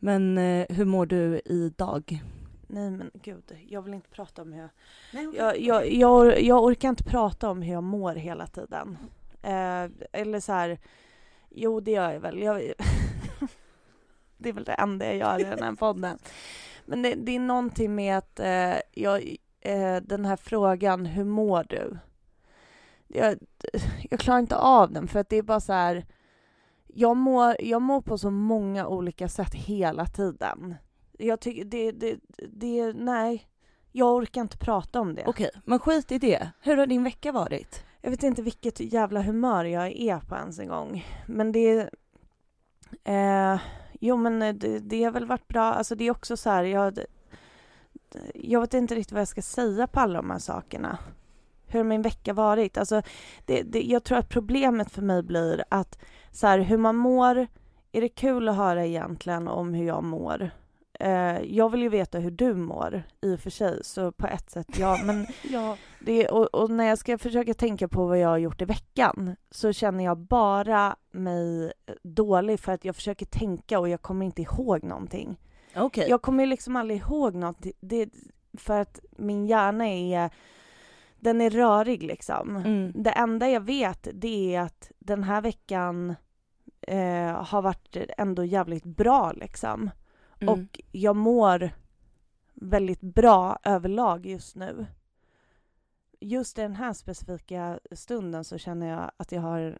Men eh, hur mår du idag? Nej men gud, jag vill inte prata om hur jag... Nej, Jag, jag, jag, jag orkar inte prata om hur jag mår hela tiden. Eh, eller så här... Jo, det gör jag väl. Jag, det är väl det enda jag gör i den här podden. Men det, det är någonting med att eh, jag, eh, den här frågan, hur mår du? Jag, jag klarar inte av den för att det är bara så här... Jag mår, jag mår på så många olika sätt hela tiden. Jag tycker det, det, det, nej. Jag orkar inte prata om det. Okej, men skit i det. Hur har din vecka varit? Jag vet inte vilket jävla humör jag är på ens en gång. Men det... Eh, jo, men det, det har väl varit bra. Alltså det är också så här, jag... Jag vet inte riktigt vad jag ska säga på alla de här sakerna. Hur har min vecka varit? Alltså, det, det, jag tror att problemet för mig blir att så här, hur man mår, är det kul att höra egentligen om hur jag mår? Eh, jag vill ju veta hur du mår i och för sig, så på ett sätt ja, men Ja. det, och, och när jag ska försöka tänka på vad jag har gjort i veckan så känner jag bara mig dålig för att jag försöker tänka och jag kommer inte ihåg någonting. Okej. Jag kommer liksom aldrig ihåg något, det, för att min hjärna är, den är rörig liksom. Mm. Det enda jag vet det är att den här veckan eh, har varit ändå jävligt bra liksom. Mm. Och jag mår väldigt bra överlag just nu. Just i den här specifika stunden så känner jag att jag har...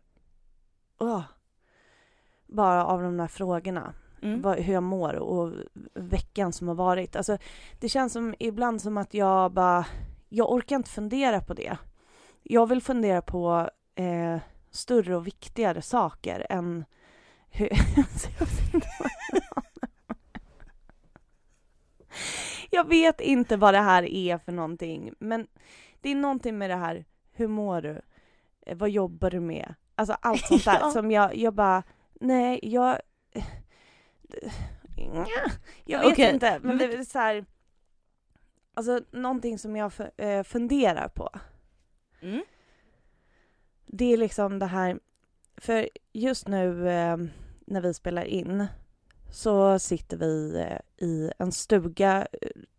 Åh, bara av de där frågorna, Mm. vad, hur jag mår och veckan som har varit. Alltså, det känns som ibland som att jag bara... Jag orkar inte fundera på det. Jag vill fundera på eh, större och viktigare saker än hur... jag vet inte vad- det här är för någonting, men det är någonting med det här, hur mår du? Eh, Vad jobbar du med? Alltså allt sånt där Ja. som jag, jag bara, nej, jag... Jag vet Okej, inte, men- det är så här... Alltså någonting som jag eh, funderar på, Mm. det är liksom det här, för just nu eh, när vi spelar in så sitter vi eh, i en stuga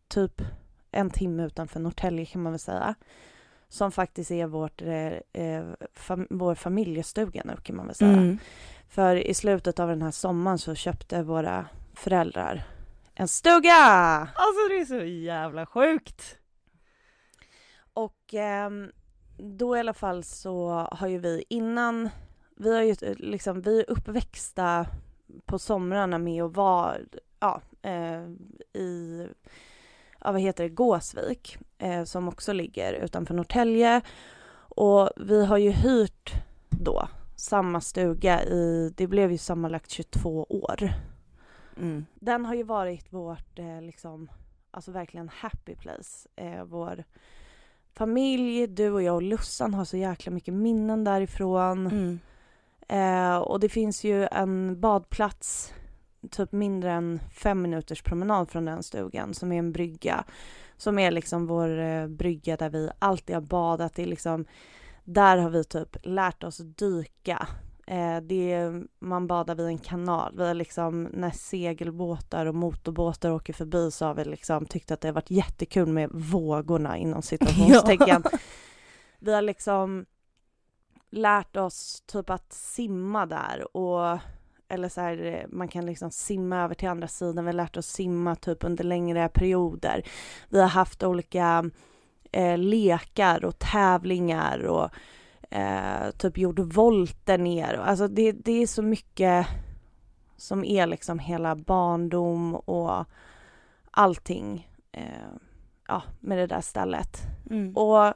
typ en timme utanför Norrtälje kan man väl säga. Som faktiskt är vårt, eh, fam- vår familjestuga nu kan man väl säga. Mm. För i slutet av den här sommaren så köpte våra föräldrar en stuga! Alltså det är så jävla sjukt. Och ehm, då i alla fall så har ju vi innan, vi har ju eh, liksom, vi är uppväxta på somrarna med att vara, ja, eh, i, ja vad heter det, Gåsvik, eh, som också ligger utanför Norrtälje. Och vi har ju hyrt då samma stuga i, det blev ju sammanlagt 22 år. Mm. Den har ju varit vårt, eh, liksom, alltså verkligen happy place. Eh, vår familj, du och jag och Lussan har så jäkla mycket minnen därifrån. Mm. Eh, och det finns ju en badplats typ mindre än fem minuters promenad från den stugan som är en brygga. Som är liksom vår eh, brygga där vi alltid har badat. Det är liksom, där har vi typ lärt oss dyka. Eh, det är, man badar vid en kanal. Vi har liksom, när segelbåtar och motorbåtar åker förbi så har vi liksom tyckt att det har varit jättekul med vågorna inom situationstecken. Vi har liksom lärt oss typ att simma där och eller så här, man kan liksom simma över till andra sidan. Vi har lärt oss simma typ under längre perioder. Vi har haft olika eh, lekar och tävlingar och eh, typ gjort volter ner. Alltså det, det är så mycket som är liksom hela barndom och allting eh, ja, med det där stället. Mm. Och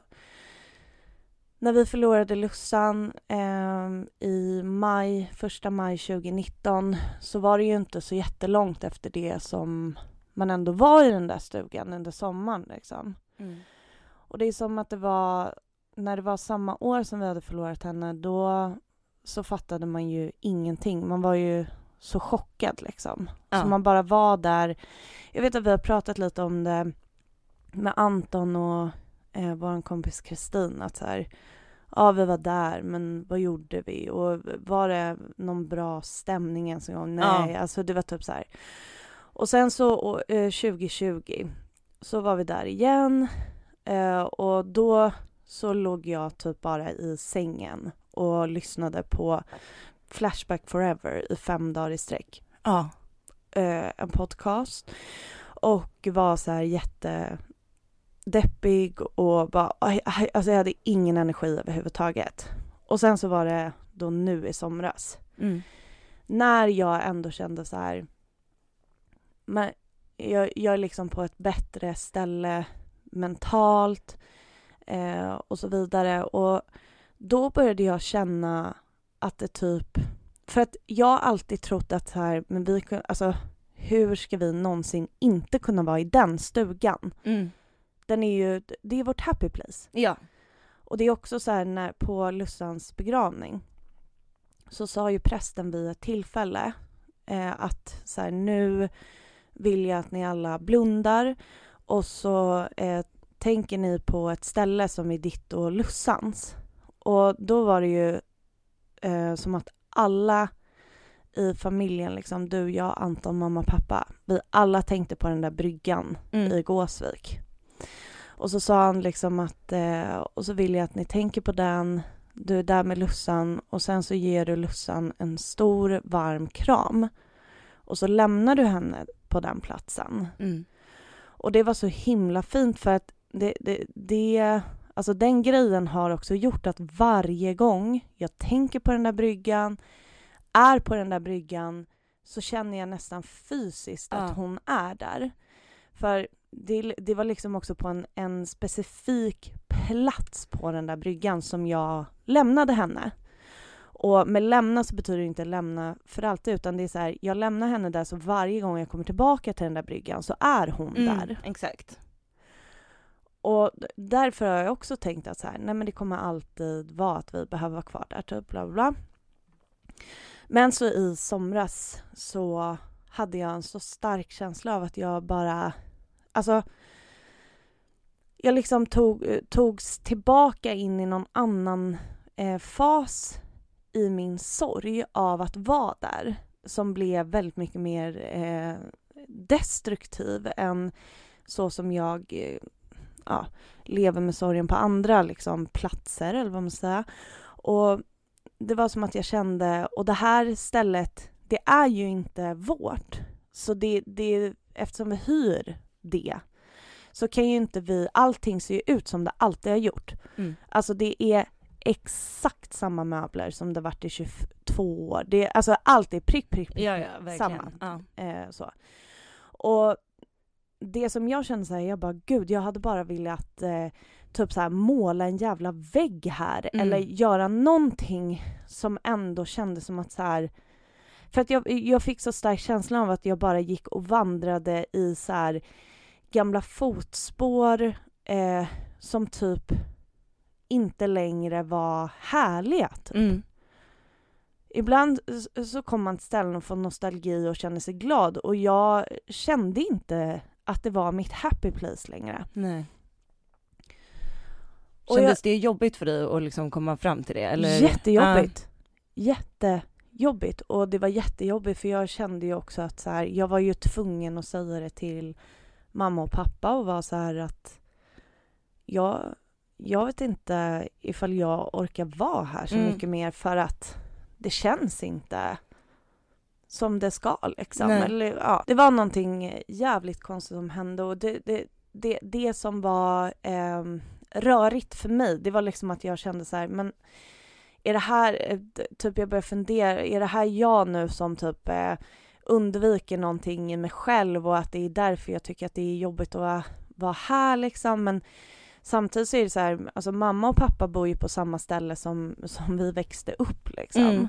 när vi förlorade Lussan eh, i maj, första maj 2019 så var det ju inte så jättelångt efter det som man ändå var i den där stugan under sommaren liksom. Mm. Och det är som att det var, när det var samma år som vi hade förlorat henne, då så fattade man ju ingenting. Man var ju så chockad liksom. Ja. Så man bara var där. Jag vet att vi har pratat lite om det med Anton och eh, vår kompis Kristin, att så här, ja vi var där, men vad gjorde vi? Och var det någon bra stämning ens en gång? Nej, alltså det var typ så här. Och sen så eh, 2020 så var vi där igen eh, och då så låg jag typ bara i sängen och lyssnade på Flashback Forever i fem dagar i sträck. Ja. Eh, en podcast och var så här jättedeppig och bara, alltså jag hade ingen energi överhuvudtaget. Och sen så var det då nu i somras Mm. när jag ändå kände så här, men jag, jag är liksom på ett bättre ställe mentalt eh, och så vidare. Och då började jag känna att det typ, för att jag har alltid trott att så här, men vi, alltså hur ska vi någonsin inte kunna vara i den stugan? Mm. Den är ju, det är vårt happy place. Ja. Och det är också så här när på Lussans begravning så sa ju prästen vid ett tillfälle eh, att så här, nu vill jag att ni alla blundar och så eh, tänker ni på ett ställe som är ditt och Lussans. Och då var det ju eh, som att alla i familjen, liksom du, jag, Anton, mamma, pappa, vi alla tänkte på den där bryggan Mm. i Gåsvik. Och så sa han liksom att, eh, och så vill jag att ni tänker på den, du är där med Lussan och sen så ger du Lussan en stor varm kram. Och så lämnar du henne på den platsen. Mm. Och det var så himla fint för att det, det, det, alltså den grejen har också gjort att varje gång jag tänker på den där bryggan, är på den där bryggan, så känner jag nästan fysiskt Ja. att hon är där. För det, det var liksom också på en, en specifik plats på den där bryggan som jag lämnade henne. Och med lämna så betyder det inte lämna för alltid utan det är så här, jag lämnar henne där så varje gång jag kommer tillbaka till den där bryggan så är hon Mm. där. Exakt. Och därför har jag också tänkt att så här, nej men det kommer alltid vara att vi behöver vara kvar där, typ bla bla. Men så i somras så hade jag en så stark känsla av att jag bara, alltså jag liksom tog, togs tillbaka in i någon annan eh, fas i min sorg av att vara där som blev väldigt mycket mer eh, destruktiv än så som jag eh, ja, lever med sorgen på andra liksom, platser, eller vad man ska säga. Och det var som att jag kände, och det här stället, det är ju inte vårt. Så det, det, eftersom vi hyr det, så kan ju inte vi, allting ser ju ut som det alltid har gjort. Mm. Alltså det är exakt samma möbler som det varit i 22 år. Det, alltså allt är prick, prick, prick. Ja, ja, verkligen. Samma. Ja. Eh, så. Och det som jag kände så här, jag bara gud, jag hade bara velat eh, typ så här måla en jävla vägg här Mm. eller göra någonting som ändå kändes som att så här för att jag, jag fick så stark känsla av att jag bara gick och vandrade i så här gamla fotspår eh, som typ inte längre var härliga. Typ. Mm. Ibland så kommer man till ställen och får nostalgi och känner sig glad och jag kände inte att det var mitt happy place längre. Nej. Och Kändes det jobbigt för dig att liksom komma fram till det? Eller? Jättejobbigt. Jättejobbigt. Och det var jättejobbigt för jag kände ju också att så här, jag var ju tvungen att säga det till mamma och pappa och var så här att jag, jag vet inte ifall jag orkar vara här så Mm. mycket mer för att det känns inte som det ska liksom. Nej. Eller, ja, det var någonting jävligt konstigt som hände och det, det, det, det som var ehm, rörigt för mig, det var liksom att jag kände så här, men är det här, eh, typ jag började fundera, är det här jag nu som typ eh, undviker någonting i mig själv och att det är därför jag tycker att det är jobbigt att vara, vara här liksom, men samtidigt så är det så här, alltså mamma och pappa bor ju på samma ställe som, som vi växte upp liksom.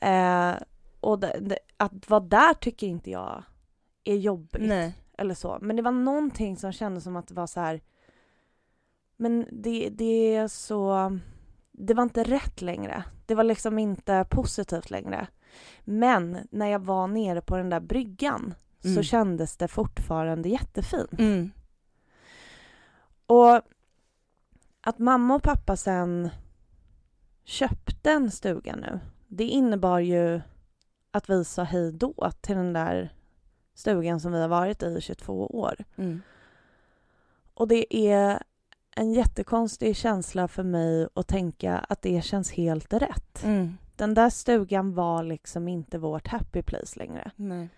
Mm. Eh, och det, det, att vara där tycker inte jag är jobbigt Nej. eller så. Men det var någonting som kändes som att det var så här. Men det, det är så... Det var inte rätt längre. Det var liksom inte positivt längre. Men när jag var nere på den där bryggan så Mm. kändes det fortfarande jättefint. Mm. Och att mamma och pappa sen köpte en stuga nu, det innebar ju att vi sa hej då till den där stugan som vi har varit i i 22 år. Mm. Och det är en jättekonstig känsla för mig att tänka att det känns helt rätt. Mm. Den där stugan var liksom inte vårt happy place längre. Nej.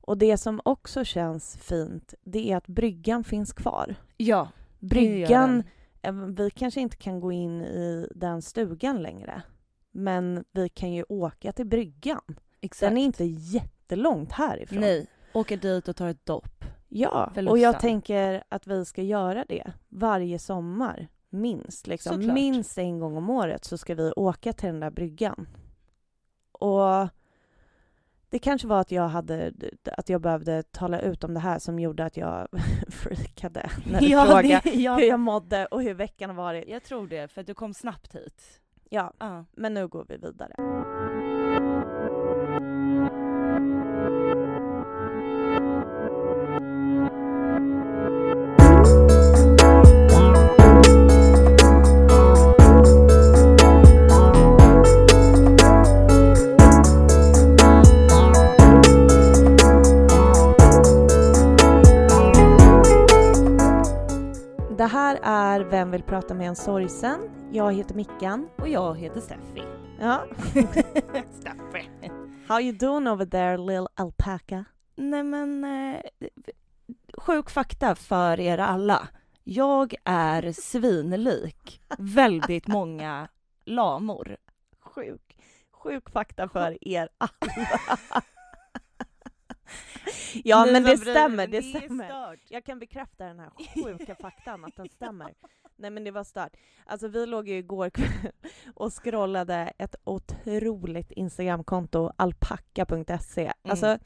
Och det som också känns fint, det är att bryggan finns kvar. Ja, Bryggan, eh, vi kanske inte kan gå in i den stugan längre. Men vi kan ju åka till bryggan. Exakt. Den är inte jättelångt härifrån. Nej, åka dit och ta ett dopp. Ja, och jag tänker att vi ska göra det varje sommar. Minst. Liksom. Såklart. Minst en gång om året så ska vi åka till den där bryggan. Och det kanske var att jag, hade, att jag behövde tala ut om det här som gjorde att jag freakade när du frågade det, ja. hur jag mådde och hur veckan har varit. Jag tror det, för att du kom snabbt hit. Ja, Ja. men nu går vi vidare. Vem vill prata med en sorgsen? Jag heter Mickan. Och jag heter Steffi. Ja. Steffi. How you doing over there, little alpaca? Nej men, eh, sjuk fakta för er alla. Jag är svinlik väldigt många lamor. Sjuk. Sjuk fakta för er alla. ja, men det stämmer. Det stämmer. Jag kan bekräfta den här sjuka faktan, att den stämmer. Nej men det var stört. Alltså vi låg ju igår kväll och scrollade ett otroligt Instagramkonto, alpacka.se. Alltså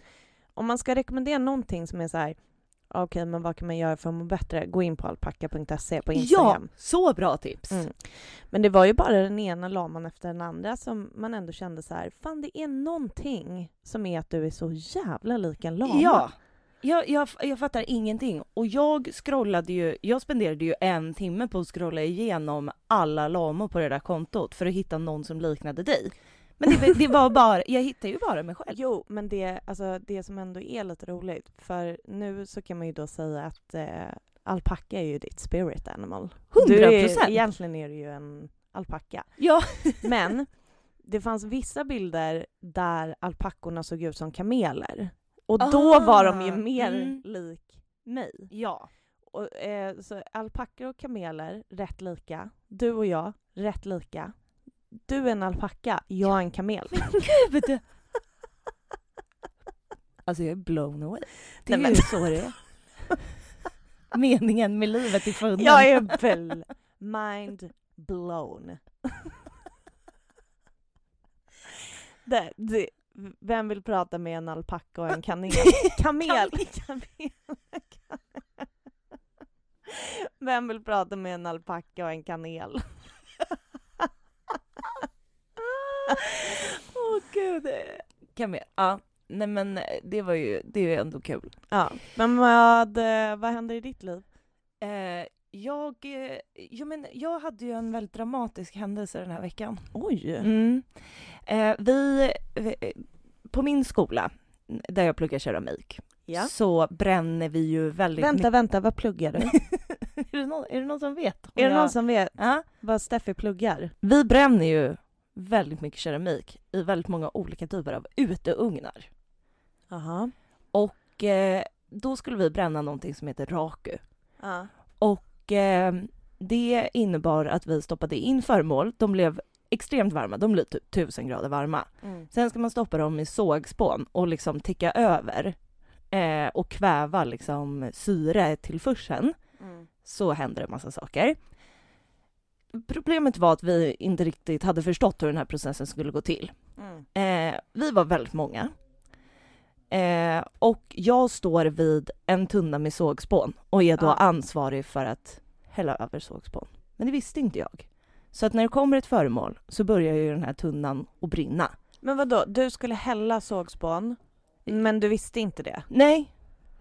om man ska rekommendera någonting som är så här, okej men vad kan man göra för att må bättre? Gå in på alpacka.se på Ja, Instagram. så bra tips. Mm. Men det var ju bara den ena laman efter den andra som man ändå kände så här, fan det är någonting som är att du är så jävla lik en lama. Ja. Jag, jag, jag fattar ingenting. Och jag scrollade ju, jag spenderade ju en timme på att scrolla igenom alla lamor på det där kontot för att hitta någon som liknade dig. Men det, det var bara, jag hittade ju bara mig själv. Jo, men det, alltså, det som ändå är lite roligt, för nu så kan man ju då säga att eh, alpacka är ju ditt spirit animal. Du 100 är, procent. egentligen är du ju en alpacka. Ja. Men det fanns vissa bilder där alpackorna såg ut som kameler. Och då Ah, var de ju mer mm. lik mig. Ja. Och, eh, så alpackor och kameler, rätt lika. Du och jag, rätt lika. Du är en alpacka, jag är en kamel. Gud! Alltså jag är blown away. Det är Nej, men- ju så det är. Meningen med livet är funnen. Jag är väl mind blown. det, det, vem vill prata med en alpacka och en kanel? Kamel! Kamel. Vem vill prata med en alpacka och en kanel? Åh gud. Kamel. Ja. Nej men det var ju, det är ju ändå kul. Ja, men vad, eh, vad händer i ditt liv? Eh, jag, eh, jo, men jag hade ju en väldigt dramatisk händelse den här veckan. Oj! Mm. Eh, vi, eh, på min skola, där jag pluggar keramik, Ja. så bränner vi ju väldigt Vänta, vänta, vad pluggar du? mycket. är, det någon, är det någon som vet? Är det jag- någon som vet Ja. vad Steffi pluggar? Vi bränner ju väldigt mycket keramik i väldigt många olika typer av uteugnar. Jaha. Och eh, då skulle vi bränna någonting som heter raku. Ja. Och eh, det innebar att vi stoppade in föremål. De blev extremt varma, de blev typ 1000 grader varma. Mm. Sen ska man stoppa dem i sågspån och liksom ticka över eh, och kväva liksom syretillförseln. Mm. Så händer det massa saker. Problemet var att vi inte riktigt hade förstått hur den här processen skulle gå till. Mm. Eh, vi var väldigt många. Eh, och jag står vid en tunna med sågspån och är då Ja. ansvarig för att hälla över sågspån. Men det visste inte jag. Så att när det kommer ett föremål så börjar ju den här tunnan att brinna. Men vad då? du skulle hälla sågspån, men du visste inte det? Nej,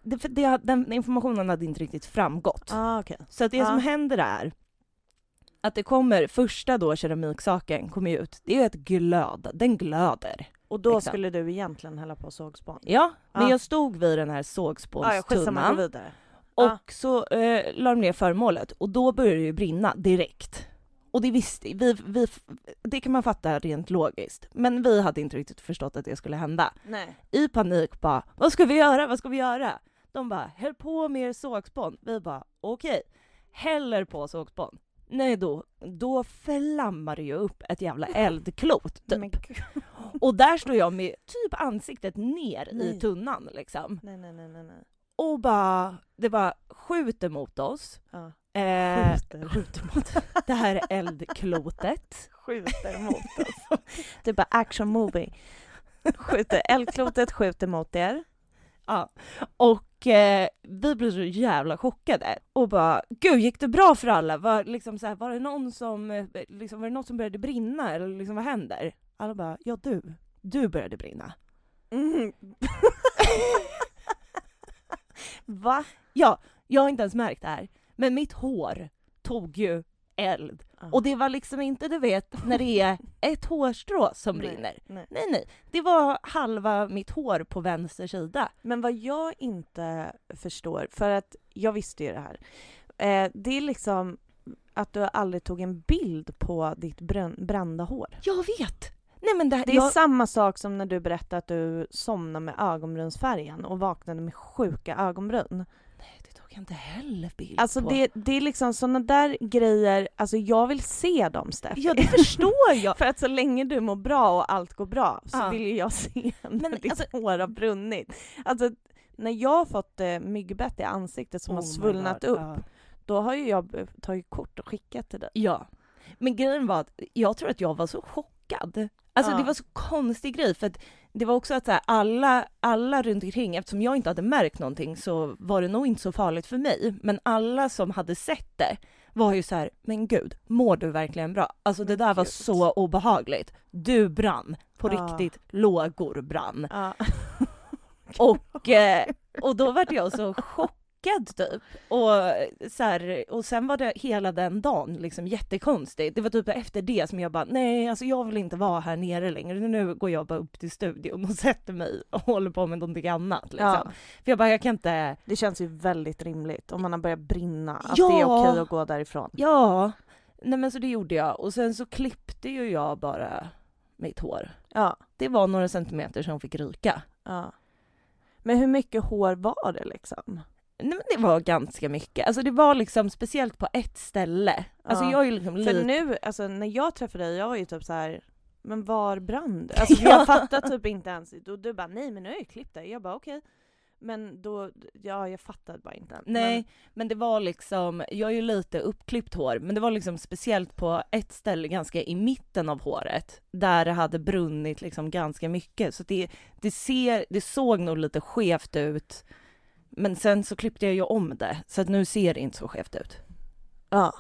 det, för det, den informationen hade inte riktigt framgått. Ah, okej. Så att det Ja. som händer är att det kommer, första då keramiksaken kommer ut, det är ett glöd, den glöder. Och då Exakt. skulle du egentligen hälla på sågspån? Ja, men Ja. jag stod vid den här Ja, ja, sågspånstunnan gå vidare. och Ja. så eh, la de ner föremålet och då började det ju brinna direkt. Och det visste vi, vi, det kan man fatta rent logiskt. Men vi hade inte riktigt förstått att det skulle hända. Nej. I panik bara, vad ska vi göra, vad ska vi göra? De bara, häll på mer sågspån. Vi bara, okej. Häller på sågspån. Nej då, då flammar det ju upp ett jävla eldklot typ. Och där står jag med typ ansiktet ner Nej. i tunnan liksom. nej, nej, nej, nej, nej. Och bara, det bara skjuter mot oss. Ja. Eh, Skjuter. skjuter mot det här eldklotet. Skjuter mot oss. Det är bara action movie. Skjuter, eldklotet skjuter mot er. Ja. Och eh, vi blev så jävla chockade och bara gud gick det bra för alla? Var, liksom så här, var det någon som, eh, liksom, var det något som började brinna eller liksom vad händer? Alla bara ja du, du började brinna. Mm. Va? Ja, jag har inte ens märkt det här men mitt hår tog ju eld och det var liksom inte du vet när det är ett hårstrå som Nej, brinner. nej. Nej nej, det var halva mitt hår på vänster sida. Men vad jag inte förstår, för att jag visste ju det här. Eh, det är liksom att du aldrig tog en bild på ditt brän- brända hår. Jag vet! Nej men det, här, Det är jag, samma sak som när du berättade att du somnade med ögonbrynsfärgen och vaknade med sjuka ögonbryn. Jag inte heller bild Alltså på. det, det är liksom såna där grejer, alltså jag vill se dem Steffi. Ja, det förstår jag. För att så länge du mår bra och allt går bra så Ja. vill ju jag se när Men ditt alltså- hår har brunnit. Alltså när jag har fått eh, myggbett i ansiktet som Oh har svullnat upp, ja. då har ju jag b- tagit kort och skickat till dig. Ja. Men grejen var att jag tror att jag var så chockad. Alltså Ja. det var så konstig grej för att det var också att så här, alla, alla runt omkring, eftersom jag inte hade märkt någonting så var det nog inte så farligt för mig. Men alla som hade sett det var ju så här, men gud, mår du verkligen bra? Alltså det där var så obehagligt. Du brann, på Ja. riktigt, lågor brann. Ja. Och, eh, och då var jag så chockad typ. Och, så här, och sen var det hela den dagen liksom jättekonstigt. Det var typ efter det som jag bara, nej alltså jag vill inte vara här nere längre. Nu går jag bara upp till studion och sätter mig och håller på med någonting annat. Liksom. Ja. För jag bara, jag kan inte, Det känns ju väldigt rimligt om man har börjat brinna, att Ja. det är okej att gå därifrån. ja. Nej men så det gjorde jag. Och sen så klippte ju jag bara mitt hår. Ja. Det var några centimeter som fick ryka. ja. Men hur mycket hår var det liksom? Nej men det var ganska mycket. Alltså det var liksom speciellt på ett ställe. Alltså Ja. jag är liksom För lite... nu, alltså när jag träffade dig, jag var ju typ så här. men var brann det? Alltså för Ja. jag fattar typ inte ens, och du bara nej men nu har jag klippt dig. Jag bara okej. Men då, ja jag fattade bara inte. Nej, men det var liksom, jag är ju lite uppklippt hår, men det var liksom speciellt på ett ställe ganska i mitten av håret, där det hade brunnit liksom ganska mycket. Så det, det, ser, det såg nog lite skevt ut, men sen så klippte jag ju om det, så att nu ser det inte så skevt ut. Ja.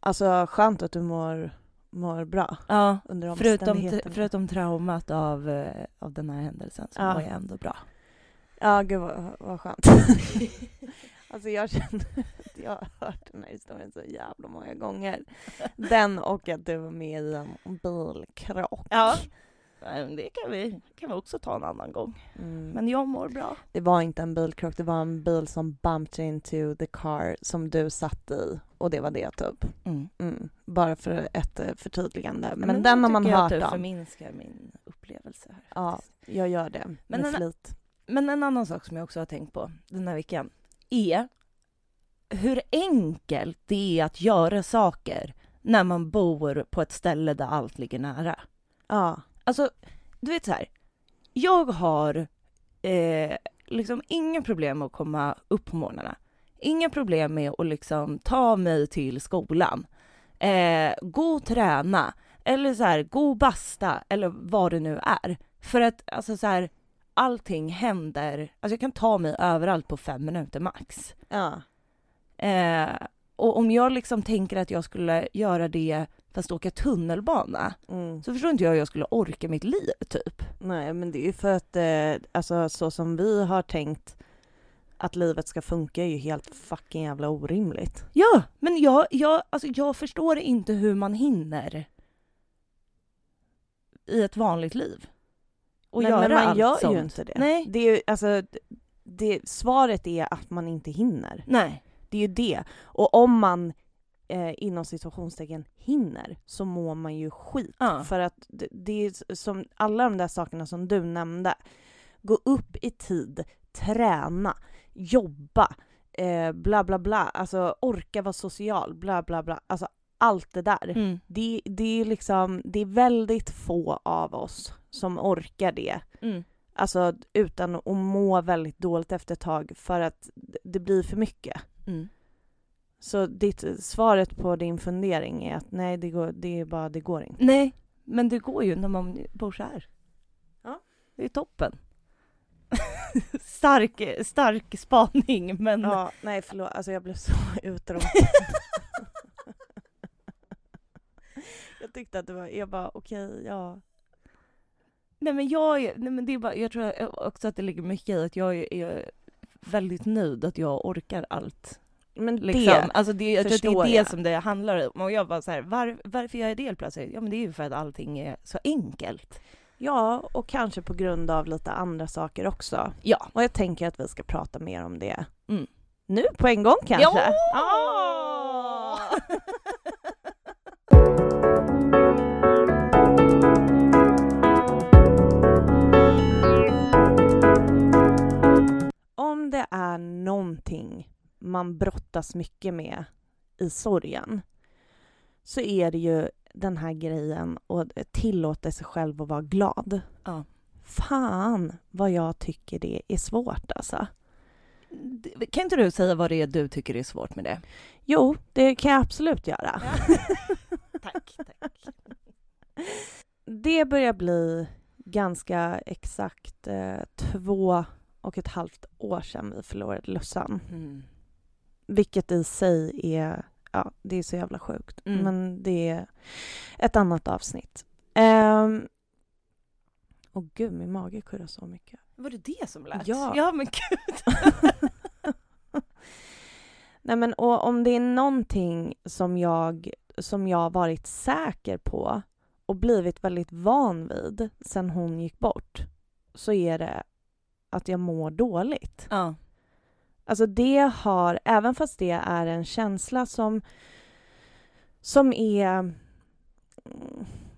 Alltså skönt att du mår, mår bra Ja, under förutom, förutom traumat av, eh, av den här händelsen så Ja. var jag ändå bra. Ja gud vad, vad skönt. alltså jag känner att jag har hört den här historien så jävla många gånger. Den och att du var med i en bilkrock. Ja, det kan vi, kan vi också ta en annan gång. Mm. Men jag mår bra. Det var inte en bilkrock, det var en bil som bumped into the car som du satt i och det var det typ. Mm. Mm. Bara för ett eh, förtydligande. Men, Men den har man tycker jag hört att du om. förminskar min upplevelse här. Ja, jag gör det Men med den- flit. Men en annan sak som jag också har tänkt på den här veckan är hur enkelt det är att göra saker när man bor på ett ställe där allt ligger nära. Ja. Alltså, du vet så här. Jag har eh, liksom inga problem med att komma upp på morgnarna. Inga problem med att liksom ta mig till skolan. Eh, gå och träna. Eller så här, gå och basta. Eller vad det nu är. För att alltså så här, allting händer. Alltså jag kan ta mig överallt på fem minuter max. Ja. Eh, och om jag liksom tänker att jag skulle göra det fast åka tunnelbana Mm. så förstår inte jag hur jag skulle orka mitt liv typ. Nej, men det är ju för att eh, alltså, så som vi har tänkt att livet ska funka är ju helt fucking jävla orimligt. Ja, men jag, jag, alltså jag förstår inte hur man hinner i ett vanligt liv. och Nej, göra men man allt gör sånt. ju inte det. Nej. det är ju, alltså, det, svaret är att man inte hinner. Nej. Det är ju det. Och om man eh, inom situationstecken hinner så mår man ju skit. Ja. För att det, det är som alla de där sakerna som du nämnde. Gå upp i tid, träna, jobba, eh, bla bla bla. Alltså orka vara social, bla bla bla. Alltså allt det där. Mm. Det, det är liksom, det är väldigt få av oss som orkar det. Mm. Alltså utan att må väldigt dåligt efter ett tag för att det- blir för mycket. Mm. Så ditt, svaret på din fundering är att nej, det, går, det är bara, det går inte. Nej, men det går ju när man bor så här. Ja. Det är toppen. stark, stark spaning, men... Ja, nej förlåt, alltså jag blev så uttråkad. jag tyckte att det var, jag bara okej, ja. Nej men jag, nej men det är bara, jag tror också att det ligger mycket i att jag är, är väldigt nöjd att jag orkar allt. Men Liksom. det, alltså det, jag tror att det är det jag. som det handlar om. Och jag bara så här, var, varför gör jag det plötsligt? Ja men det är ju för att allting är så enkelt. ja, och kanske på grund av lite andra saker också. Ja. Och jag tänker att vi ska prata mer om det Mm. nu på en gång kanske. Ja! Ah! Om det är någonting man brottas mycket med i sorgen så är det ju den här grejen och tillåta sig själv att vara glad. Ja. Fan vad jag tycker det är svårt alltså. Kan inte du säga vad det är du tycker är svårt med det? Jo, det kan jag absolut göra. tack, tack. Det börjar bli ganska exakt eh, två och ett halvt år sedan vi förlorade Lussan. Mm. Vilket i sig är, ja, det är så jävla sjukt. Mm. Men det är ett annat avsnitt. Um, och gud, min mage kurrar så mycket. Var det det som lät? Ja. Ja men gud. Nej men och om det är någonting som jag, som jag varit säker på och blivit väldigt van vid sen hon gick bort så är det att jag mår dåligt. Ja. Alltså det har, även fast det är en känsla som, som är mm,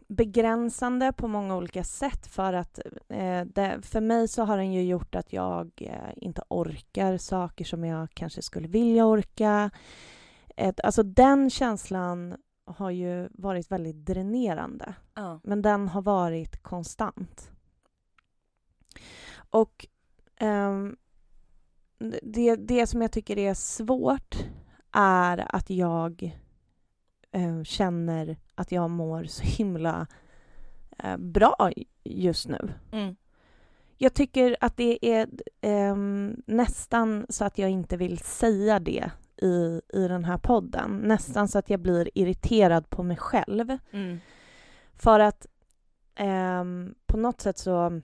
begränsande på många olika sätt för att eh, det, för mig så har den ju gjort att jag eh, inte orkar saker som jag kanske skulle vilja orka. Ett, alltså den känslan har ju varit väldigt dränerande Ja. men den har varit konstant. Och ehm, det, det som jag tycker är svårt är att jag eh, känner att jag mår så himla eh, bra just nu. Mm. Jag tycker att det är ehm, nästan så att jag inte vill säga det i, i den här podden. Nästan så att jag blir irriterad på mig själv. Mm. För att ehm, på något sätt så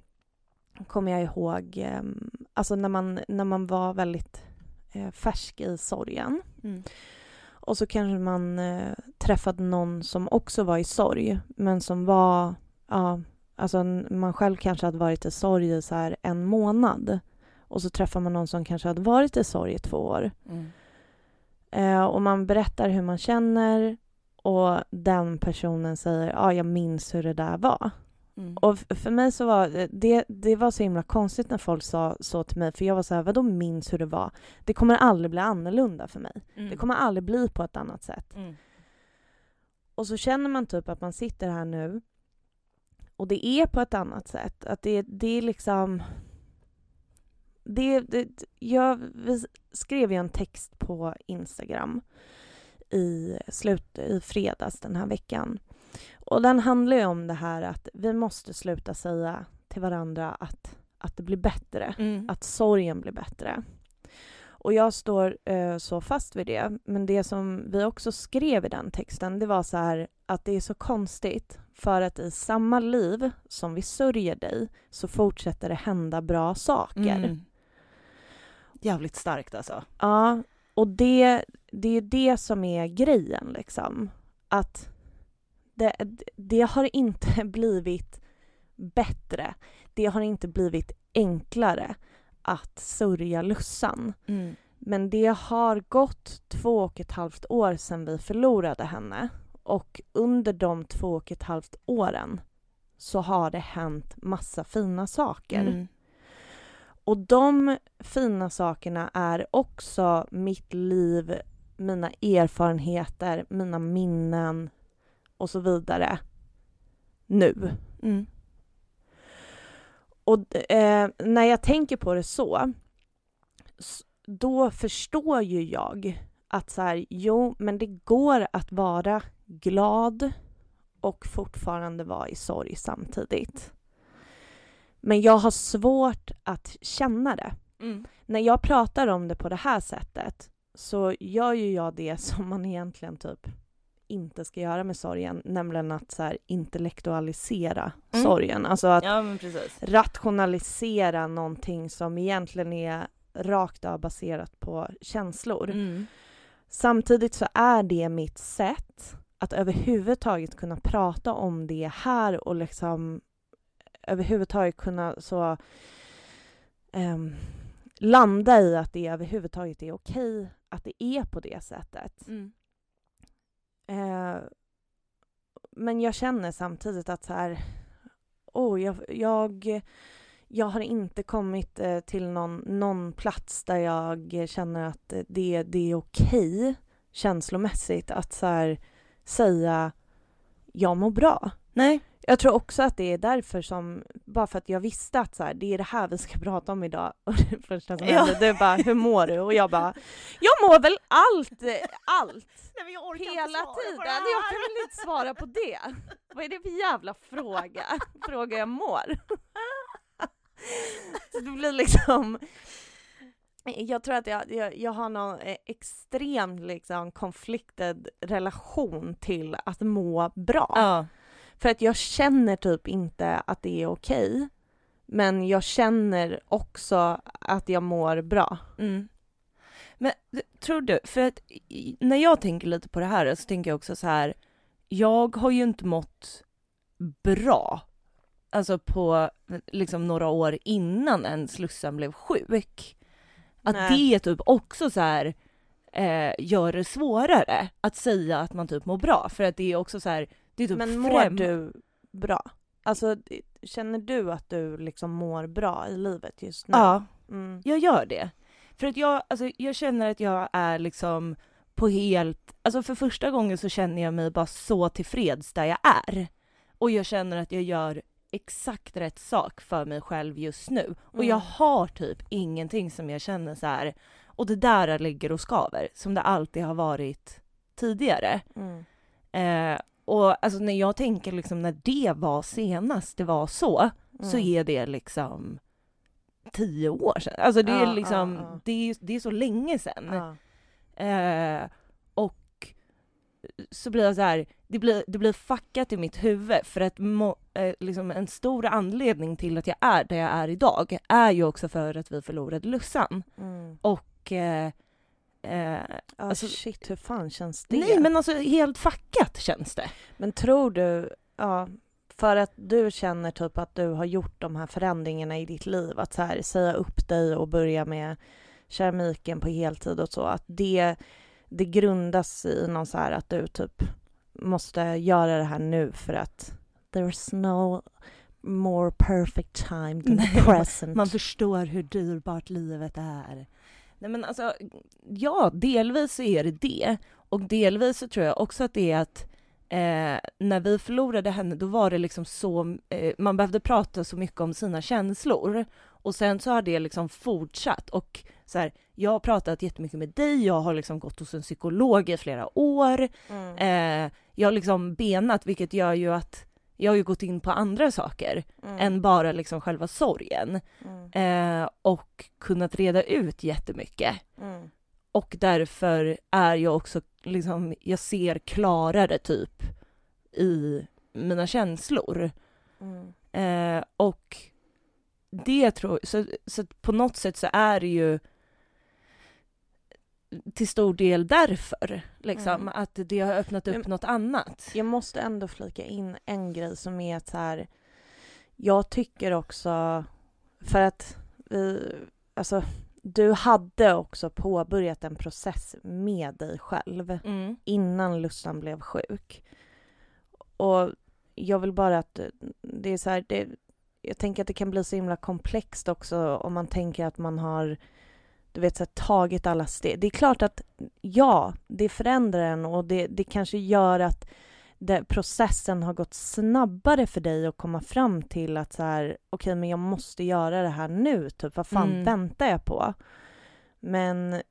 kommer jag ihåg ehm, alltså när man, när man var väldigt eh, färsk i sorgen Mm. och så kanske man eh, träffade någon som också var i sorg men som var, ja, alltså man själv kanske hade varit i sorg i så här en månad och så träffar man någon som kanske hade varit i sorg i två år Mm. eh, och man berättar hur man känner och den personen säger ja, jag minns hur det där var. Mm. Och för mig så var det, det var så himla konstigt när folk sa så till mig för jag var så här, vadå minns hur det var? Det kommer aldrig bli annorlunda för mig. Mm. Det kommer aldrig bli på ett annat sätt. Mm. Och så känner man typ att man sitter här nu och det är på ett annat sätt. Att det, det är liksom... Det, det, jag skrev ju en text på Instagram i, slut, i fredags den här veckan. Och den handlar ju om det här att vi måste sluta säga till varandra att, att det blir bättre Mm. att sorgen blir bättre. Och jag står eh, så fast vid det. Men det som vi också skrev i den texten, det var så här att det är så konstigt för att i samma liv som vi sörjer dig så fortsätter det hända bra saker. Mm. Jävligt starkt alltså. Ja, och det, det är det som är grejen liksom. Att det, det har inte blivit bättre. det har inte blivit enklare att sörja Lussan. Mm. Men det har gått två och ett halvt år sedan vi förlorade henne och under de två och ett halvt åren så har det hänt massa fina saker. Mm. Och de fina sakerna är också mitt liv, mina erfarenheter, mina minnen och så vidare nu. Mm. Och eh, när jag tänker på det så, då förstår ju jag att så här, jo, men det går att vara glad och fortfarande vara i sorg samtidigt. Men jag har svårt att känna det. Mm. När jag pratar om det på det här sättet så gör ju jag det som man egentligen typ inte ska göra med sorgen, nämligen att så här intellektualisera Mm. sorgen. Alltså att Ja rationalisera någonting som egentligen är rakt av baserat på känslor. Mm. Samtidigt så är det mitt sätt att överhuvudtaget kunna prata om det här och liksom överhuvudtaget kunna så ehm, landa i att det överhuvudtaget är okej att det är på det sättet. Mm. Eh, men jag känner samtidigt att så här, oh, jag, jag, jag har inte kommit eh, till någon, någon plats där jag känner att det, det är okej känslomässigt att så här, säga jag mår bra. Nej. Jag tror också att det är därför som, bara för att jag visste att så här, det är det här vi ska prata om idag och det första som Ja. hände, du bara hur mår du? Och jag bara, jag mår väl allt, allt Nej, jag hela tiden. Jag kan väl inte svara på det. Vad är det för jävla fråga? Fråga jag mår. Så det blir liksom... Jag tror att jag, jag, jag har någon eh, extremt liksom conflicted relation till att må bra. Ja. För att jag känner typ inte att det är okej. Men jag känner också att jag mår bra. Mm. Men tror du, för att när jag tänker lite på det här så tänker jag också så här, jag har ju inte mått bra, alltså på liksom några år innan ens Lussan blev sjuk. Att Nej. det typ också så här eh, gör det svårare att säga att man typ mår bra, för att det är också så här, det är typ Men mår främ- du bra? Alltså, känner du att du liksom mår bra i livet just nu? Ja, Mm. jag gör det. För att jag, alltså, jag känner att jag är liksom på helt, alltså för första gången så känner jag mig bara så tillfreds där jag är. Och jag känner att jag gör exakt rätt sak för mig själv just nu. Och Mm. jag har typ ingenting som jag känner så här, och det där ligger och skaver, som det alltid har varit tidigare. Mm. Eh, och alltså när jag tänker liksom när det var senast det var så, så Mm. är det liksom tio år sedan. Alltså det är liksom. Det, är, det är så länge sedan. Eh, och så blir jag så här, det blir, det blir fuckat i mitt huvud för att må, eh, liksom en stor anledning till att jag är där jag är idag är ju också för att vi förlorade Lussan. Mm. Och eh, eh, Ja, Alltså- shit, hur fan känns det? nej men alltså helt fuckat känns det. Men tror du, ja, för att du känner typ att du har gjort de här förändringarna i ditt liv, att så här, säga upp dig och börja med keramiken på heltid och så, att det, det grundas i någon så här att du typ måste göra det här nu för att there's no more perfect time than the present. Man förstår hur dyrbart livet är. Nej men alltså, ja, delvis så är det det. Och delvis så tror jag också att det är att eh, när vi förlorade henne, då var det liksom så, eh, man behövde prata så mycket om sina känslor. Och sen så har det liksom fortsatt och så här, jag har pratat jättemycket med dig, jag har liksom gått hos en psykolog i flera år. Mm. Eh, jag har liksom benat, vilket gör ju att jag har ju gått in på andra saker Mm. än bara liksom själva sorgen. Mm. Eh, och kunnat reda ut jättemycket. Mm. Och därför är jag också liksom, jag ser klarare typ i mina känslor. Mm. Eh, och det tror så, så på något sätt så är det ju till stor del därför, liksom, Mm. att det har öppnat upp Men- något annat. Jag måste ändå flika in en grej som är att så här, jag tycker också, för att vi, alltså du hade också påbörjat en process med dig själv Mm. innan Lussan blev sjuk. Och jag vill bara att det är så här, det, jag tänker att det kan bli så himla komplext också om man tänker att man har du vet, så här, tagit alla steg. Det är klart att ja, det förändrar en och det, det kanske gör att det, processen har gått snabbare för dig att komma fram till att så här, okej, men jag måste göra det här nu, typ, vad fan Mm. väntar jag på? Men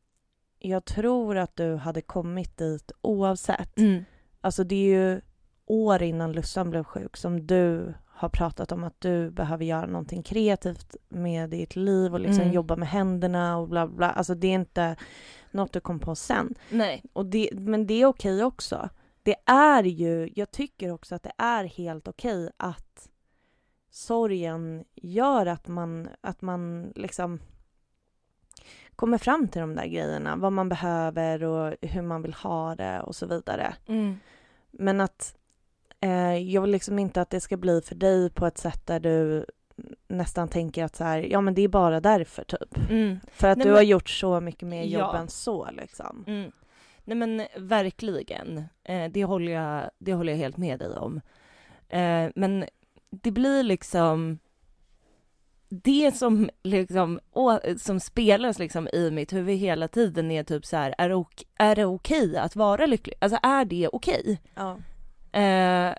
jag tror att du hade kommit dit oavsett. Mm. Alltså det är ju år innan Lussan blev sjuk som du har pratat om att du behöver göra någonting kreativt med ditt liv och liksom Mm. jobba med händerna och bla bla. Alltså det är inte något du kom på sen. Nej. Och det, men det är okej också. Det är ju, jag tycker också att det är helt okej att sorgen gör att man, att man liksom kommer fram till de där grejerna, vad man behöver och hur man vill ha det och så vidare. Mm. Men att jag vill liksom inte att det ska bli för dig på ett sätt där du nästan tänker att så här, ja men det är bara därför typ. Mm. För att Nej, du men- har gjort så mycket mer jobb Ja. än så liksom. Mm. Nej men verkligen. Eh, det, håller jag, det håller jag helt med dig om. Eh, men det blir liksom det som liksom å, som spelas liksom i mitt huvud hela tiden är typ så här, är det, är det okej att vara lycklig? Alltså är det okej? Ja. Eh,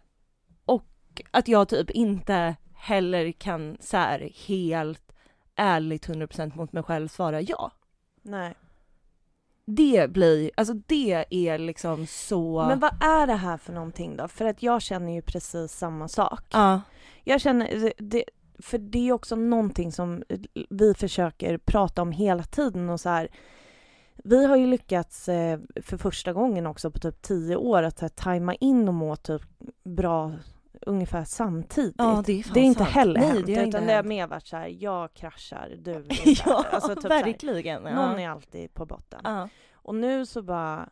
och att jag typ inte heller kan så här helt ärligt 100% mot mig själv svara ja. Nej. Det blir, alltså det är liksom så... Men vad är det här för någonting då? För att jag känner ju precis samma sak. Ja. Jag känner, det, för det är också någonting som vi försöker prata om hela tiden och så här. Vi har ju lyckats eh, för första gången också på typ tio år att här, tajma in och må typ bra ungefär samtidigt. Ja, det är det är inte sant. heller Nej, hänt, det utan det har mer varit så här, jag kraschar, du ja, Alltså, typ så här, verkligen. Ja. Någon är alltid på botten. ja. Och nu så bara,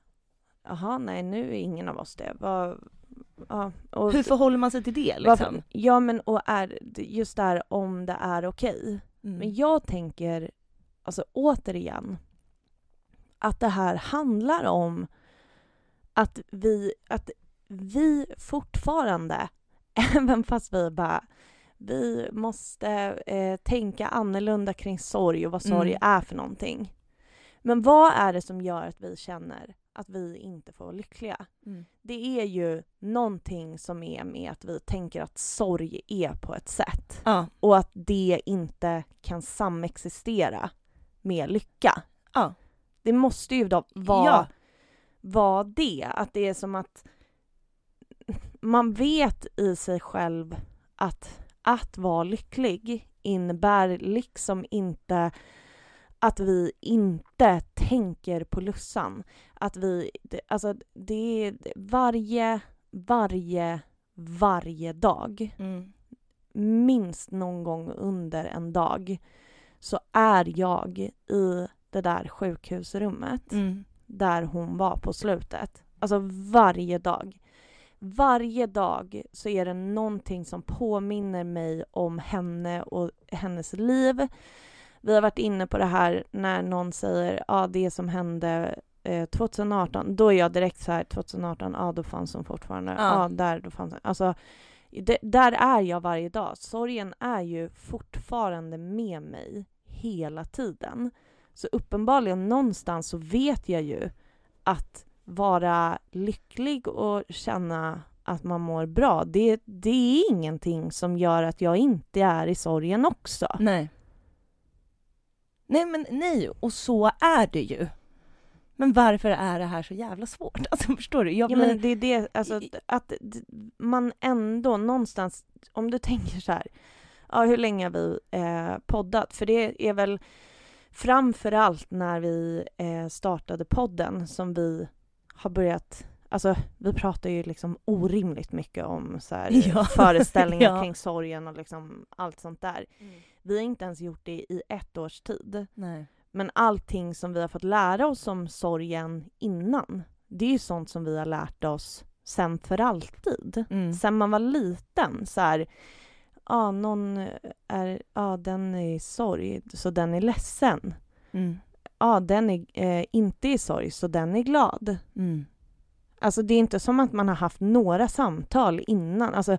jaha nej nu är ingen av oss det. Vad, ja, och, Hur förhåller man sig till det varför- liksom? Ja men och är, just där om det är okej. Mm. Men jag tänker, alltså återigen, att det här handlar om att vi, att vi fortfarande, även fast vi bara vi måste eh, tänka annorlunda kring sorg och vad sorg Mm. är för någonting. Men vad är det som gör att vi känner att vi inte får vara lyckliga? Mm. Det är ju någonting som är med att vi tänker att sorg är på ett sätt Ja. och att det inte kan samexistera med lycka. Ja. Det måste ju då vara, Ja. vara det, att det är som att man vet i sig själv att att vara lycklig innebär liksom inte att vi inte tänker på Lussan. Att vi, alltså det är varje, varje, varje dag Mm. minst någon gång under en dag så är jag i det där sjukhusrummet Mm. där hon var på slutet. Alltså varje dag. Varje dag så är det någonting som påminner mig om henne och hennes liv. Vi har varit inne på det här när någon säger ja ah, det som hände eh, 2018, då är jag direkt så här 2018, ja ah, då fanns hon fortfarande, ja ah, där då fanns hon. Alltså det, där är jag varje dag. Sorgen är ju fortfarande med mig hela tiden. Så uppenbarligen någonstans så vet jag ju att vara lycklig och känna att man mår bra, det, det är ingenting som gör att jag inte är i sorgen också. Nej. Nej men nej, och så är det ju. Men varför är det här så jävla svårt? Alltså förstår du? Jag Ja, blir... men det är det, alltså att man ändå någonstans, om du tänker så här, ja hur länge har vi eh, poddat? För det är väl framför allt när vi eh, startade podden som vi har börjat Alltså vi pratar ju liksom orimligt mycket om så här, Ja. föreställningar Ja. kring sorgen och liksom allt sånt där. Vi har inte ens gjort det i ett års tid. Nej. Men allting som vi har fått lära oss om sorgen innan, det är ju sånt som vi har lärt oss sen för alltid. Mm. Sen man var liten, så här, ja någon är, ja den är i sorg så den är ledsen. Mm. Ja den är eh, inte i sorg så den är glad. Mm. Alltså det är inte som att man har haft några samtal innan. Alltså,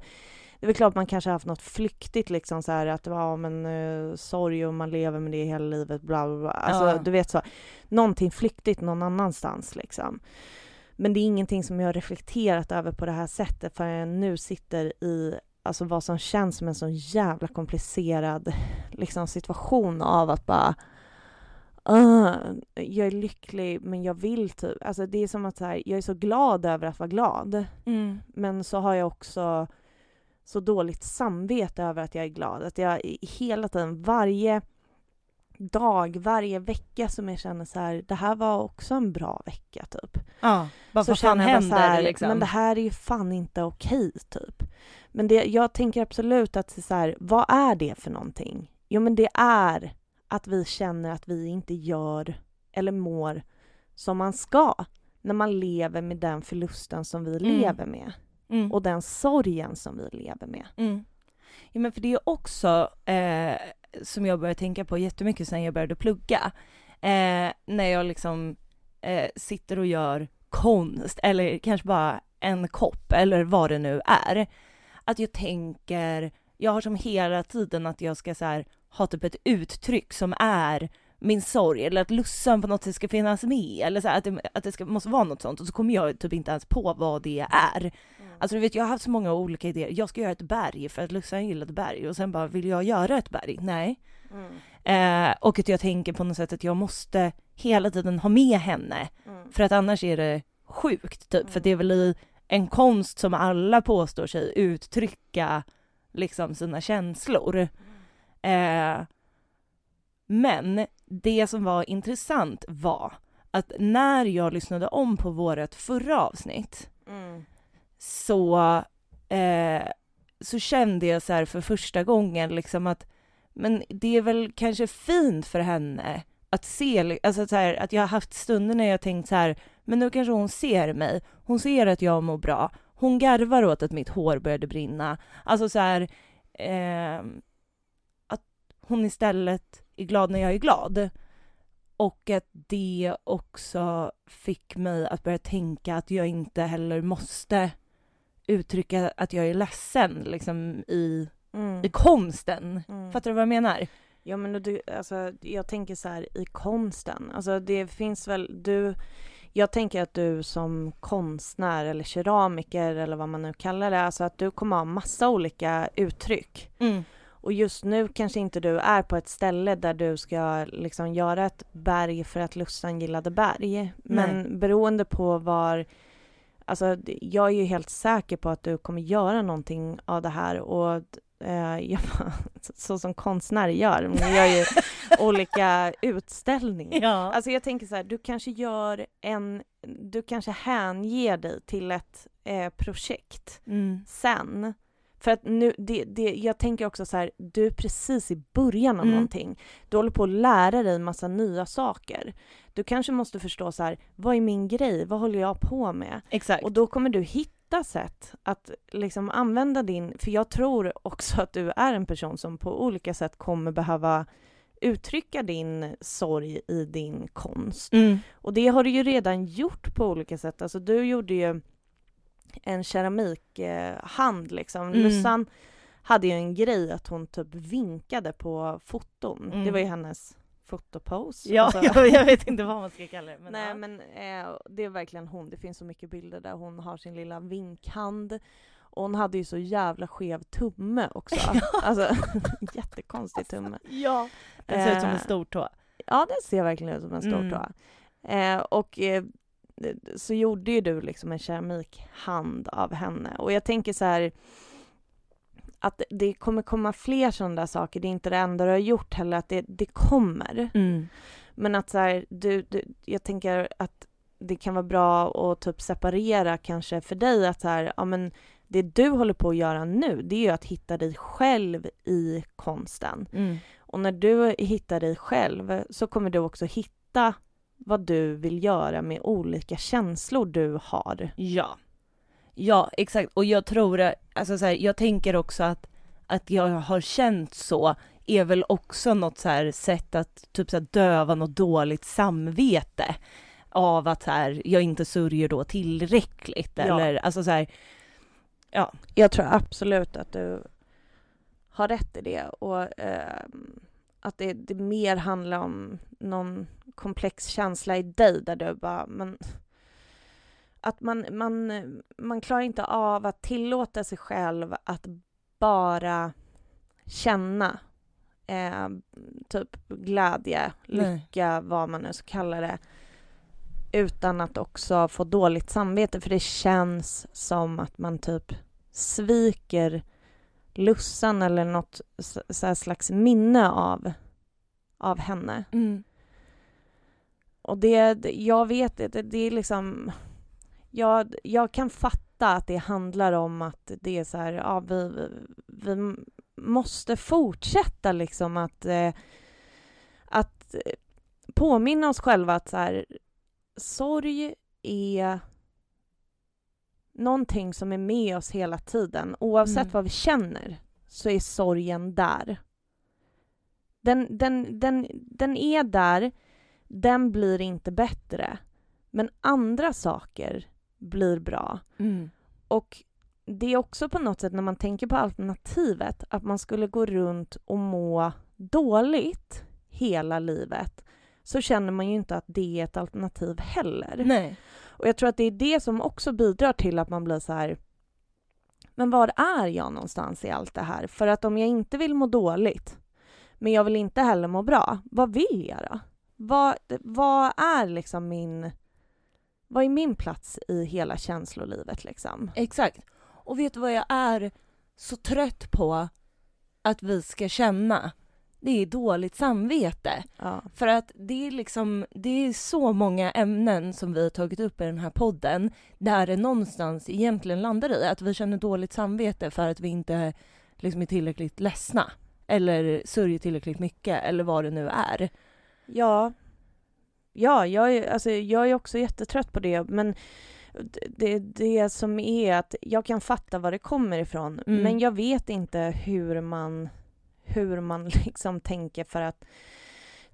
det är väl klart man kanske har haft något flyktigt liksom så här att ja men uh, sorg och man lever med det hela livet bla bla bla. Alltså Ja. du vet så. Någonting flyktigt någon annanstans liksom. Men det är ingenting som jag har reflekterat över på det här sättet förrän jag nu sitter i alltså vad som känns som en så jävla komplicerad liksom situation av att bara "Ah, jag är lycklig men jag vill typ, alltså det är som att så här, jag är så glad över att vara glad Mm. men så har jag också så dåligt samvete över att jag är glad. Att jag hela tiden, varje dag, varje vecka som jag känner så här, det här var också en bra vecka typ. Ja, bara så vad fan händer så här, liksom? men det här är ju fan inte okej typ. Men det, jag tänker absolut att så här, vad är det för någonting? Jo men det är att vi känner att vi inte gör eller mår som man ska när man lever med den förlusten som vi Mm. lever med Mm. och den sorgen som vi lever med. Mm. Ja, men för det är också eh, som jag började tänka på jättemycket sen jag började plugga. Eh, när jag liksom eh, sitter och gör konst eller kanske bara en kopp eller vad det nu är. Att jag tänker, jag har som hela tiden att jag ska så här, ha typ ett uttryck som är min sorg eller att lussan på något sätt ska finnas med eller så här, att det, att det ska, måste vara något sånt och så kommer jag typ inte ens på vad det är. Alltså du vet jag har haft så många olika idéer. Jag ska göra ett berg för att Lussan gillade berg och sen bara vill jag göra ett berg? Nej. Mm. Eh, och att jag tänker på något sätt att jag måste hela tiden ha med henne Mm. för att annars är det sjukt typ. För det är väl i en konst som alla påstår sig uttrycka liksom sina känslor. Eh, men det som var intressant var att när jag lyssnade om på vårt förra avsnitt Mm. så, eh, så kände jag så för första gången liksom att men det är väl kanske fint för henne att se, alltså så här, att jag har haft stunder när jag tänkt så här, men nu kanske hon ser mig, hon ser att jag mår bra, hon garvar åt att mitt hår började brinna, alltså så här, eh, att hon istället är glad när jag är glad. Och att det också fick mig att börja tänka att jag inte heller måste uttrycka att jag är ledsen liksom i, Mm. i konsten. Mm. Fattar du vad jag menar? Ja men du, alltså, jag tänker så här i konsten, alltså det finns väl, du, jag tänker att du som konstnär eller keramiker eller vad man nu kallar det, alltså att du kommer ha massa olika uttryck. Mm. Och just nu kanske inte du är på ett ställe där du ska liksom göra ett berg för att Lussan gillade berg. Men beroende på var, alltså jag är ju helt säker på att du kommer göra någonting av det här och eh, jag, så som konstnär gör, man gör ju olika utställningar. Ja. Alltså jag tänker så här, du kanske gör en, du kanske hänger dig till ett eh, projekt Mm. sen. För att nu, det, det, jag tänker också så här, du är precis i början av Mm. någonting. Du håller på att lära dig massa nya saker. Du kanske måste förstå så här, vad är min grej? Vad håller jag på med? Exakt. Och då kommer du hitta sätt att liksom använda din, för jag tror också att du är en person som på olika sätt kommer behöva uttrycka din sorg i din konst. Mm. Och det har du ju redan gjort på olika sätt. Alltså du gjorde ju en keramikhand liksom. Mm. Lussan hade ju en grej att hon typ vinkade på foton. Mm. Det var ju hennes fotopose. Ja, Alltså- jag, jag vet inte vad man ska kalla det. Men Nej ja. men eh, det är verkligen hon. Det finns så mycket bilder där hon har sin lilla vinkhand. Och hon hade ju så jävla skev tumme också. alltså jättekonstig tumme. ja. Den ser ut som en Eh, stor tå. Ja, den ser verkligen ut som en stor Mm. tå. Eh, och eh, så gjorde ju du liksom en keramikhand av henne. Och jag tänker så här att det kommer komma fler sådana där saker. Det är inte det enda du har gjort heller, att det, det kommer. Mm. Men att så här, du, du, jag tänker att det kan vara bra att typ separera kanske för dig att så här, ja men det du håller på att göra nu, det är ju att hitta dig själv i konsten. Mm. Och när du hittar dig själv så kommer du också hitta vad du vill göra med olika känslor du har. Ja. Ja, exakt. Och jag tror, alltså så här, jag tänker också att, att jag har känt så är väl också något så här sätt att typ så här döva något dåligt samvete av att så här, jag inte sörjer då tillräckligt Ja. eller alltså så här, ja. Jag tror absolut att du har rätt i det och eh, att det, det mer handlar om någon komplex känsla i dig där du bara, men att man, man, man klarar inte av att tillåta sig själv att bara känna eh, typ glädje, Nej. lycka, vad man nu ska kalla det utan att också få dåligt samvete för det känns som att man typ sviker Lussan eller något så slags minne av, av henne. Mm. Och det, jag vet det, det är liksom... Jag, jag kan fatta att det handlar om att det är så här, ja, vi, vi, vi måste fortsätta liksom att, eh, att eh, påminna oss själva att så här, sorg är någonting som är med oss hela tiden. Oavsett Mm. vad vi känner så är sorgen där. Den, den, den, den är där, den blir inte bättre. Men andra saker blir bra. Mm. Och det är också på något sätt när man tänker på alternativet att man skulle gå runt och må dåligt hela livet så känner man ju inte att det är ett alternativ heller. Nej. Och jag tror att det är det som också bidrar till att man blir så här men var är jag någonstans i allt det här? För att om jag inte vill må dåligt men jag vill inte heller må bra, vad vill jag då? Vad, vad är liksom min vad är min plats i hela känslolivet liksom? Exakt. Och vet du vad jag är så trött på att vi ska känna? Det är dåligt samvete. Ja. För att det är liksom, det är så många ämnen som vi har tagit upp i den här podden där det någonstans egentligen landar i att vi känner dåligt samvete för att vi inte liksom är tillräckligt ledsna eller sörjer tillräckligt mycket eller vad det nu är. Ja, ja jag, är, alltså, jag är också jättetrött på det, men det, det som är att jag kan fatta var det kommer ifrån, Mm. men jag vet inte hur man, hur man liksom tänker för att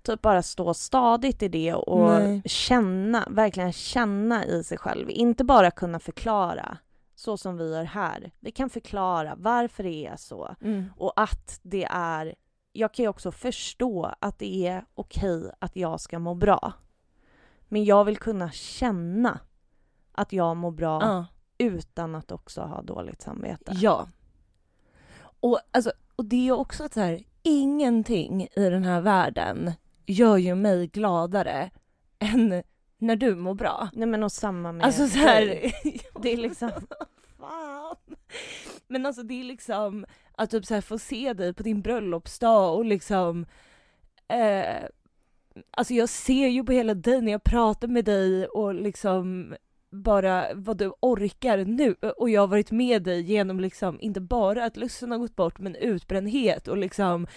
typ bara stå stadigt i det och Nej. känna, verkligen känna i sig själv. Inte bara kunna förklara, så som vi gör här. Vi kan förklara varför det är så och att det är... Jag kan ju också förstå att det är okej att jag ska må bra. Men jag vill kunna känna att jag mår bra Ja. utan att också ha dåligt samvete. Ja. Och, alltså, och det är också att så här, ingenting i den här världen gör ju mig gladare än när du mår bra. Nej men och samma med Alltså så här. Det är liksom... fan. Men alltså det är liksom att typ så här få se dig på din bröllopsdag och liksom eh, Alltså jag ser ju på hela dig när jag pratar med dig och liksom bara vad du orkar nu. Och jag har varit med dig genom liksom inte bara att lusten har gått bort men utbrändhet och liksom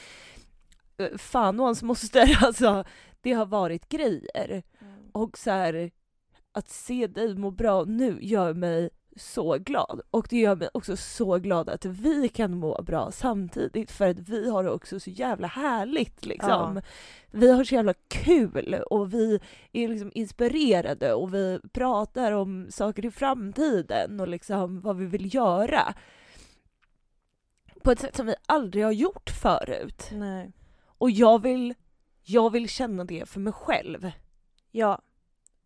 eh, fan och hans moster alltså det har varit grejer. Och så här, att se dig må bra nu gör mig så glad. Och det gör mig också så glad att vi kan må bra samtidigt för att vi har det också så jävla härligt liksom. Ja. Vi har så jävla kul och vi är liksom inspirerade och vi pratar om saker i framtiden och liksom vad vi vill göra. På ett sätt som vi aldrig har gjort förut. Nej. Och jag vill, jag vill känna det för mig själv. Ja,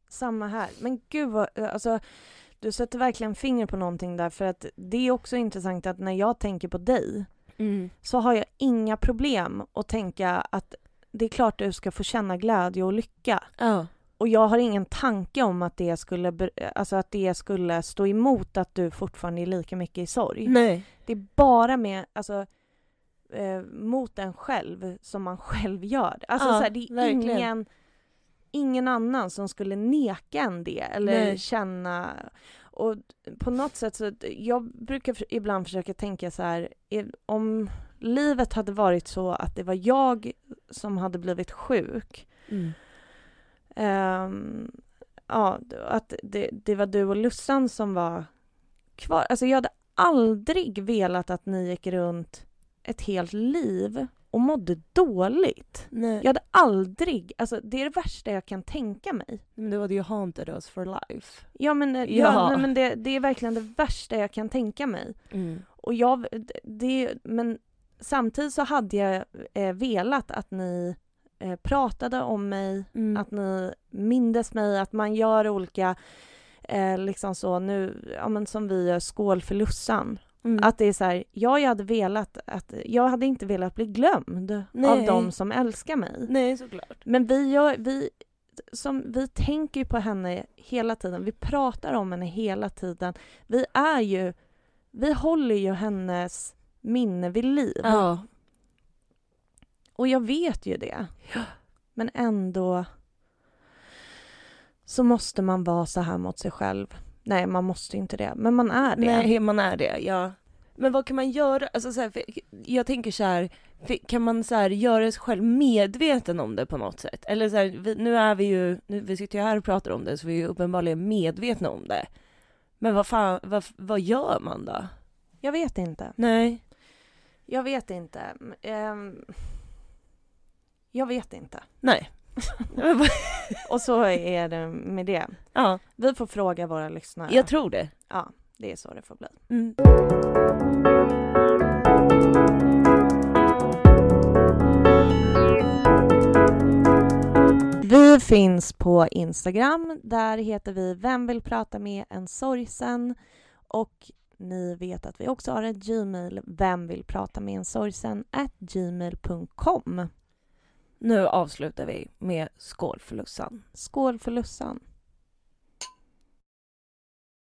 samma här. Men gud vad, alltså du sätter verkligen finger på någonting där för att det är också intressant att när jag tänker på dig så har jag inga problem att tänka att det är klart du ska få känna glädje och lycka. Ja. Och jag har ingen tanke om att det skulle, alltså att det skulle stå emot att du fortfarande är lika mycket i sorg. Nej. Det är bara med, alltså, eh, mot en själv som man själv gör. Alltså Ja, så här, det är verkligen. ingen, ingen annan som skulle neka en det eller Nej. känna... Och på något sätt så, jag brukar ibland försöka tänka så här, är- om livet hade varit så att det var jag som hade blivit sjuk Ehm, ja, att det, det var du och Lussan som var kvar. Alltså jag hade aldrig velat att ni gick runt ett helt liv och mådde dåligt. Nej. Jag hade aldrig, alltså det är det värsta jag kan tänka mig. Men du hade ju haunted us for life. Ja men, eh, ja. Ja. nej, men det, det är verkligen det värsta jag kan tänka mig. Och jag, det, men samtidigt så hade jag eh, velat att ni eh, pratade om mig, Mm. att ni mindes mig, att man gör olika, eh, liksom så nu, ja men som vi gör, skål för Lussan. Mm. Att det är så här, ja, jag hade velat att, jag hade inte velat bli glömd Nej. av de som älskar mig. Nej, såklart. Men vi gör, vi, som, vi tänker ju på henne hela tiden, vi pratar om henne hela tiden. Vi är ju, vi håller ju hennes minne vid liv. Ja. Och jag vet ju det. Men ändå så måste man vara så här mot sig själv. Nej, man måste inte det, men man är det. Nej, man är det, ja. Men vad kan man göra? Alltså, så här, jag tänker så här, kan man så här, göra sig själv medveten om det på något sätt? Eller så här, vi, nu är vi ju, nu, vi sitter ju här och pratar om det, så vi är ju uppenbarligen medvetna om det. Men vad fan, vad, vad gör man då? Jag vet inte. Nej. Jag vet inte. Ehm, jag vet inte. Nej. Och så är det med det. ja, Vi får fråga våra lyssnare. jag tror det. Ja, det är så det får bli. Mm. Vi finns på Instagram. Där heter vi Vem vill prata med en sorgsen? Och ni vet att vi också har ett Gmail, Vem vill prata med en sorgsen? at gmail.com. Nu avslutar vi med skål för Lussan. Skål för Lussan.